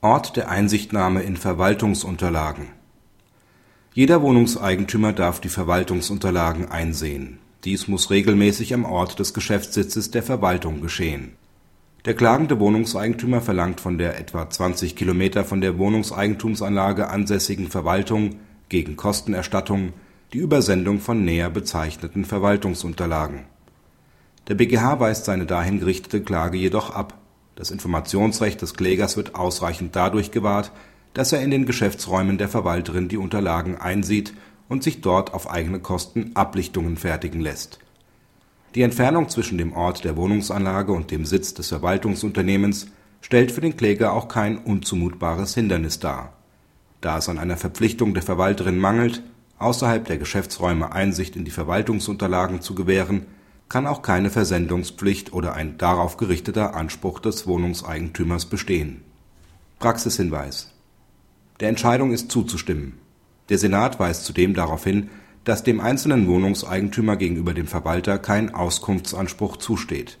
Ort der Einsichtnahme in Verwaltungsunterlagen Jeder Wohnungseigentümer darf die Verwaltungsunterlagen einsehen. Dies muss regelmäßig am Ort des Geschäftssitzes der Verwaltung geschehen. Der klagende Wohnungseigentümer verlangt von der etwa 20 Kilometer von der Wohnungseigentumsanlage ansässigen Verwaltung gegen Kostenerstattung die Übersendung von näher bezeichneten Verwaltungsunterlagen. Der BgH weist seine dahin gerichtete Klage jedoch ab. Das Informationsrecht des Klägers wird ausreichend dadurch gewahrt, dass er in den Geschäftsräumen der Verwalterin die Unterlagen einsieht und sich dort auf eigene Kosten Ablichtungen fertigen lässt. Die Entfernung zwischen dem Ort der Wohnungsanlage und dem Sitz des Verwaltungsunternehmens stellt für den Kläger auch kein unzumutbares Hindernis dar. Da es an einer Verpflichtung der Verwalterin mangelt, außerhalb der Geschäftsräume Einsicht in die Verwaltungsunterlagen zu gewähren, kann auch keine Versendungspflicht oder ein darauf gerichteter Anspruch des Wohnungseigentümers bestehen. Praxishinweis Der Entscheidung ist zuzustimmen. Der Senat weist zudem darauf hin, dass dem einzelnen Wohnungseigentümer gegenüber dem Verwalter kein Auskunftsanspruch zusteht,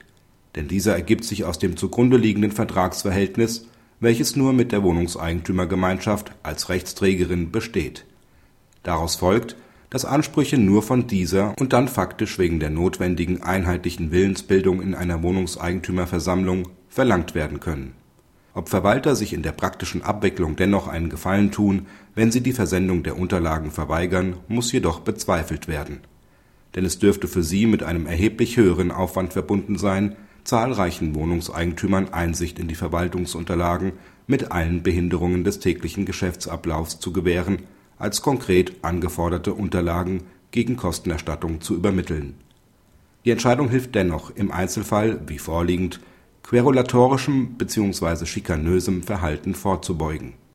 denn dieser ergibt sich aus dem zugrunde liegenden Vertragsverhältnis, welches nur mit der Wohnungseigentümergemeinschaft als Rechtsträgerin besteht. Daraus folgt, dass Ansprüche nur von dieser und dann faktisch wegen der notwendigen einheitlichen Willensbildung in einer Wohnungseigentümerversammlung verlangt werden können. Ob Verwalter sich in der praktischen Abwicklung dennoch einen Gefallen tun, wenn sie die Versendung der Unterlagen verweigern, muss jedoch bezweifelt werden. Denn es dürfte für sie mit einem erheblich höheren Aufwand verbunden sein, zahlreichen Wohnungseigentümern Einsicht in die Verwaltungsunterlagen mit allen Behinderungen des täglichen Geschäftsablaufs zu gewähren, als konkret angeforderte Unterlagen gegen Kostenerstattung zu übermitteln. Die Entscheidung hilft dennoch im Einzelfall, wie vorliegend, querulatorischem bzw. schikanösem Verhalten vorzubeugen